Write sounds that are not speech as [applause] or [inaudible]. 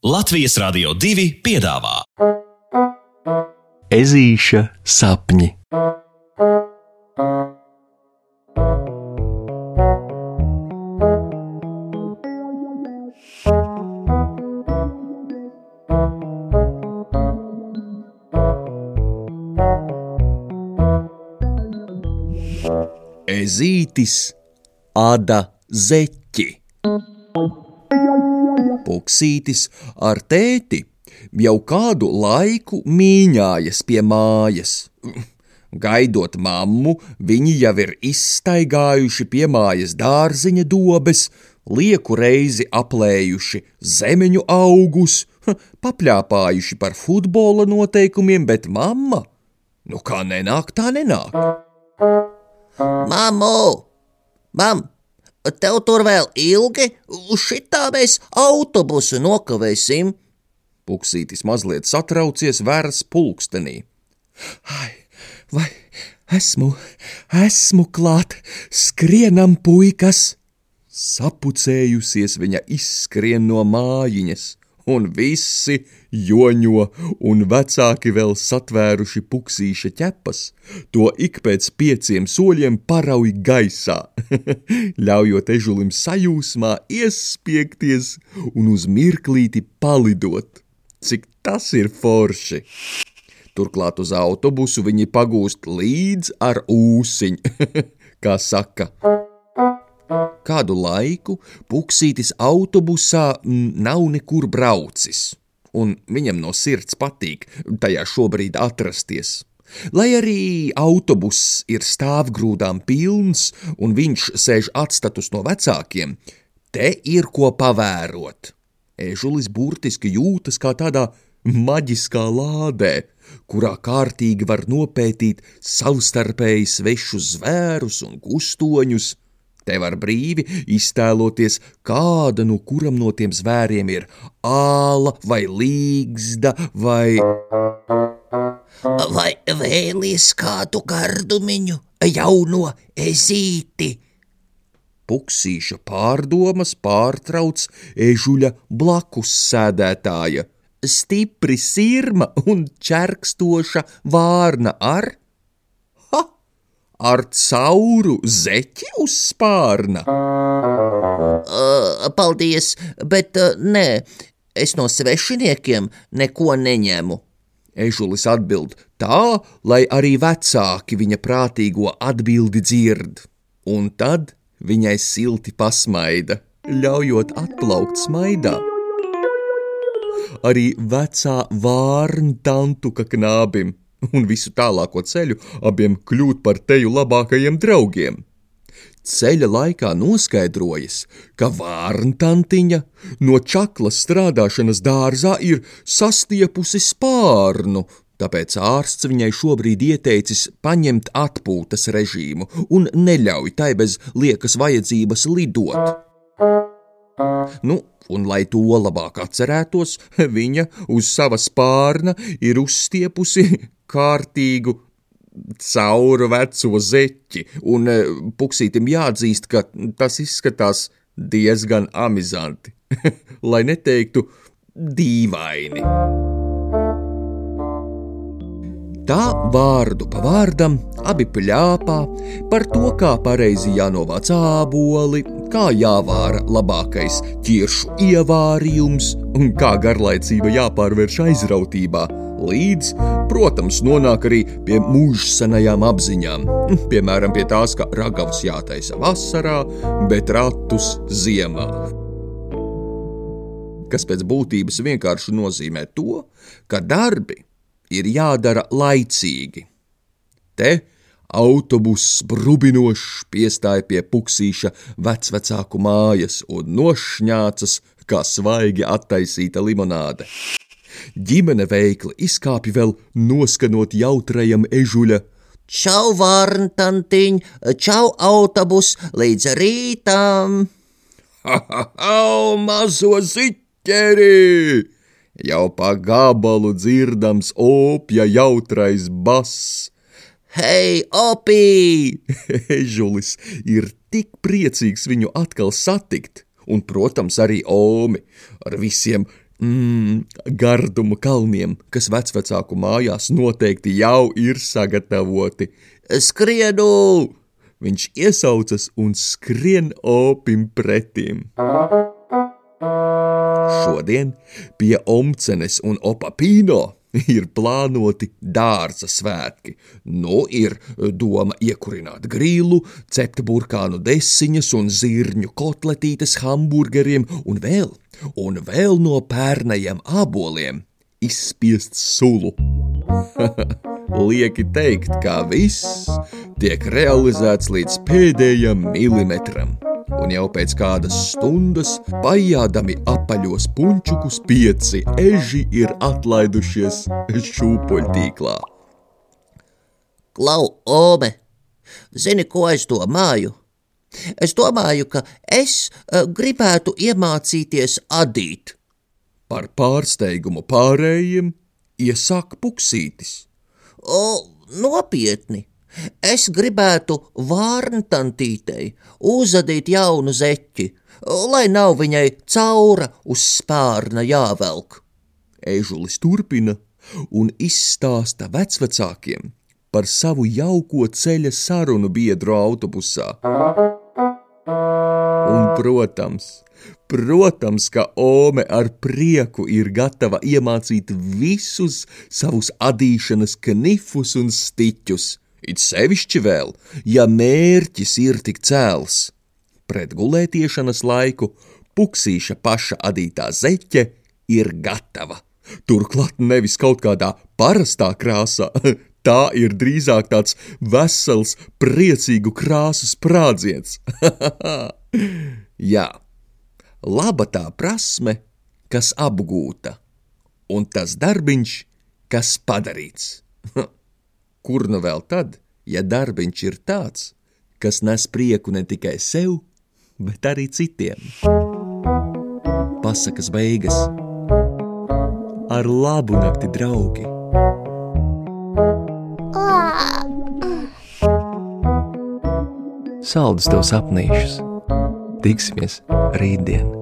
Latvijas Rādio 2 piedāvā Ezīša sapņi. Ezītis Ada Zeķi. Puksītis ar tēti jau kādu laiku mīņājas pie mājas. Gaidot mammu, viņi jau ir izstaigājuši pie mājas dārziņa dobes, lieku reizi aplējuši zemeņu augus, [laughs] papļāpājuši par futbola noteikumiem, bet mamma, nu kā nenāk, tā nenāk. Mamu! Mam! Tev tur vēl ilgi, uz šitā mēs autobusu nokavēsim. Puksītis mazliet satraucies vērs pulkstenī. Ai, vai esmu, esmu klāt, skrienam puikas! Sapucējusies viņa izskrien no mājiņas, un visi joņo, un vecāki vēl satvēruši puksīša ķepas, to ik pēc pieciem soļiem parauj gaisā, [laughs] ļaujot ežulim sajūsmā iespiegties un uz mirklīti palidot. Cik tas ir forši! Turklāt uz autobusu viņi pagūst līdz ar ūsiņu, [laughs] kā saka. Kādu laiku Puksītis autobusā nav nekur braucis, un viņam no sirds patīk tajā šobrīd atrasties. Lai arī autobuss ir stāvgrūdām pilns un viņš sēž atstatus no vecākiem, te ir ko pavērot. Ežulis burtiski jūtas kā tādā maģiskā lādē, kurā kārtīgi var nopētīt savstarpēji svešus zvērus un kustoņus. Te var brīvi iztēloties, kāda no kuram no tiem zvēriem ir āla vai līgzda vai. Vai vēlies kādu gardumiņu, jauno ezīti? Puksīša pārdomas pārtrauc ežuļa blakus sēdētāja, stipri sirma un čerkstoša vārna ar ar cauru zeķi uz spārna. Uh, paldies, bet uh, nē, es no svešiniekiem neko neņemu. Ežulis atbild tā, lai arī vecāki viņa prātīgo atbildi dzird, un tad viņai silti pasmaida, ļaujot atplaukt smaidā. Arī vecā vārna tantuka knābim [laughs] un visu tālāko ceļu abiem kļūt par teju labākajiem draugiem. Ceļa laikā noskaidrojas, ka vārntantiņa no čaklas strādāšanas dārzā ir sastiepusi spārnu, tāpēc ārsts viņai šobrīd ieteicis paņemt atpūtas režīmu un neļauj tai bez liekas vajadzības lidot. Nu, un lai to labāk atcerētos, [laughs] viņa uz sava spārna ir uzstiepusi kārtīgu cauru veco zeķi, un e, puksītim jāatzīst, ka tas izskatās diezgan amizanti, [laughs] lai neteiktu dīvaini. Tā vārdu pa vārdam abi pļāpā par to, kā pareizi jānovāc āboli, kā jāvāra labākais ķiršu ievārījums un kā garlaicība jāpārvērš aizrautībā, līdz, protams, nonāk arī pie mūžsanajām apziņām, piemēram, pie tās, ka ragavs jātaisa vasarā, bet ratus ziemā. Kas pēc būtības vienkārši nozīmē to, ka darbi ir jādara laicīgi. Te autobuss brubinošs piestāja pie puksīša vecvecāku mājas un nošņācas kā svaigi attaisīta limonāde. Ģimene veikli izkāpja vēl noskanot jautrajam ežuļa. Čau, vārntantiņ, čau, autobus, līdz rītam! [laughs] Ha, ha, ha, mazo ziķeri! Jau pa gabalu dzirdams opja jautrais bass. Hei, opī! [laughs] Ežulis ir tik priecīgs viņu atkal satikt, un, protams, arī Omi ar visiem mm, garduma kalniem, kas vecvecāku mājās noteikti jau ir sagatavoti. Skrienu! Viņš iesaucas un skrien opim pretim. Šodien pie Omcenes un Opapīno [laughs] ir plānoti dārza svētki. Nu, ir doma iekurināt grīlu, cept burkānu desiņas un zirņu kotletītes hamburgeriem un vēl, un vēl no pērnajiem aboliem izspiest sulu. [laughs] Lieki teikt, ka viss tiek realizēts līdz pēdējam milimetram un jau pēc kādas stundas, pajādami apaļos puņķukus, pieci eži ir atlaidušies šūpoļtīklā. Klau, Ome, zini, ko es domāju? Es domāju, ka es uh, gribētu iemācīties adīt. Par pārsteigumu pārējiem iesāk puksītis. O, nopietni! Es gribētu vārntantītei uzadīt jaunu zeķi, lai nav viņai caura uz spārna jāvelk. Ežulis turpina un izstāsta vecvecākiem par savu jauko ceļa sarunu biedru autobusā. Un, protams, protams, ka Ome ar prieku ir gatava iemācīt visus savus adīšanas knifus un stiķus – It sevišķi vēl, ja mērķis ir tik cēls. Pret gulētiešanas laiku puksīša paša adītā zeķe ir gatava. Turklāt nevis kaut kādā parastā krāsā, [laughs] tā ir drīzāk tāds vesels, priecīgu krāsu sprādziens. [laughs] Jā, laba tā prasme, kas apgūta, un tas darbiņš, kas padarīts. [laughs] Kur nu vēl tad, ja darbiņš ir tāds, kas nes prieku ne tikai sev, bet arī citiem? Pasakas beigas ar labu nakti, draugi! Saldus tev sapnīšus! Tiksimies rītdien!